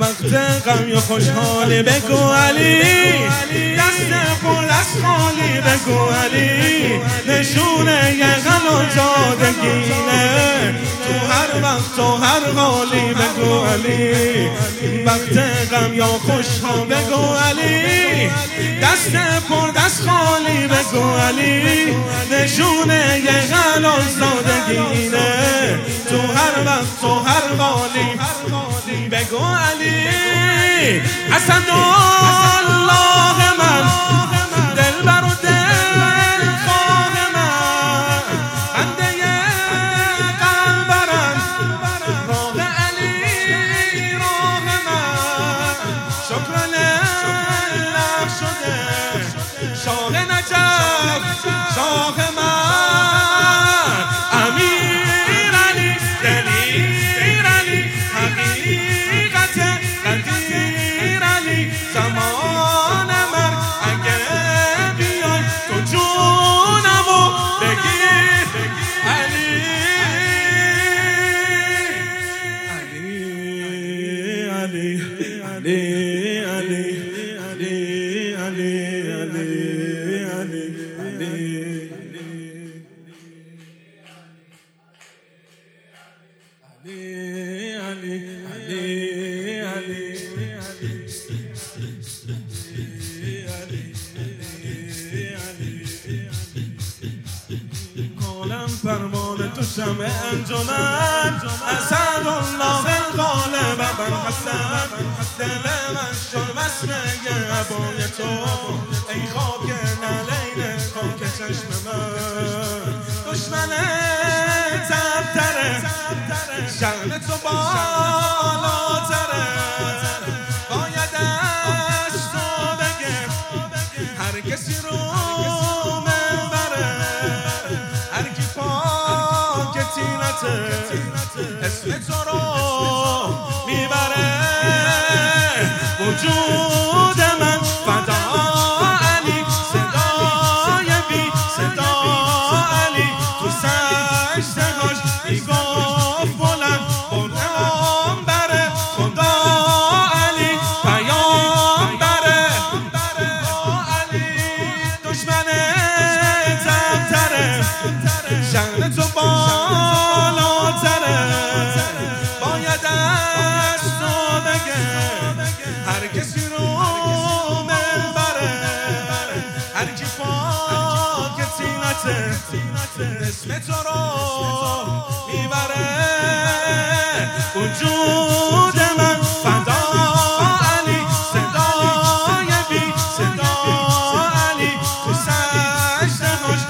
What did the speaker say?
وقت غم یا خوشحالی بگو علی. دست پر از خالی بگو علی. نشونه یه غم و زادگینه تو هر وقت و هر حالی بگو علی. وقت غم یا خوشحال بگو علی. دست پر دست خالی بگو علی. نشونه یه غم و زادگینه تو هر وقت و هر حالی بگو علی. حسن الله من. دل بر و دل خواه من. بنده قلبرم راه علی راه من. شکر الله شده. شاه علی علی علی علی علی علی علی. فرمان تو شمع انجمن. اسد الله. حسن دل من شد وصل عبای تو. ای خاک نلین خاک چشم من. دشمن تبتره شن تو بالاتره باید از تو بگه هر کسی رو منبره هر کی پاک تینته اسم تو رو پیشن تو بالا تره باید از تو بگه. هر کسی رو من هر کی پاک تینته اسم تو رو می‌بره. وجود من فدا علی صدای بی صدا علی. تو سجده خوش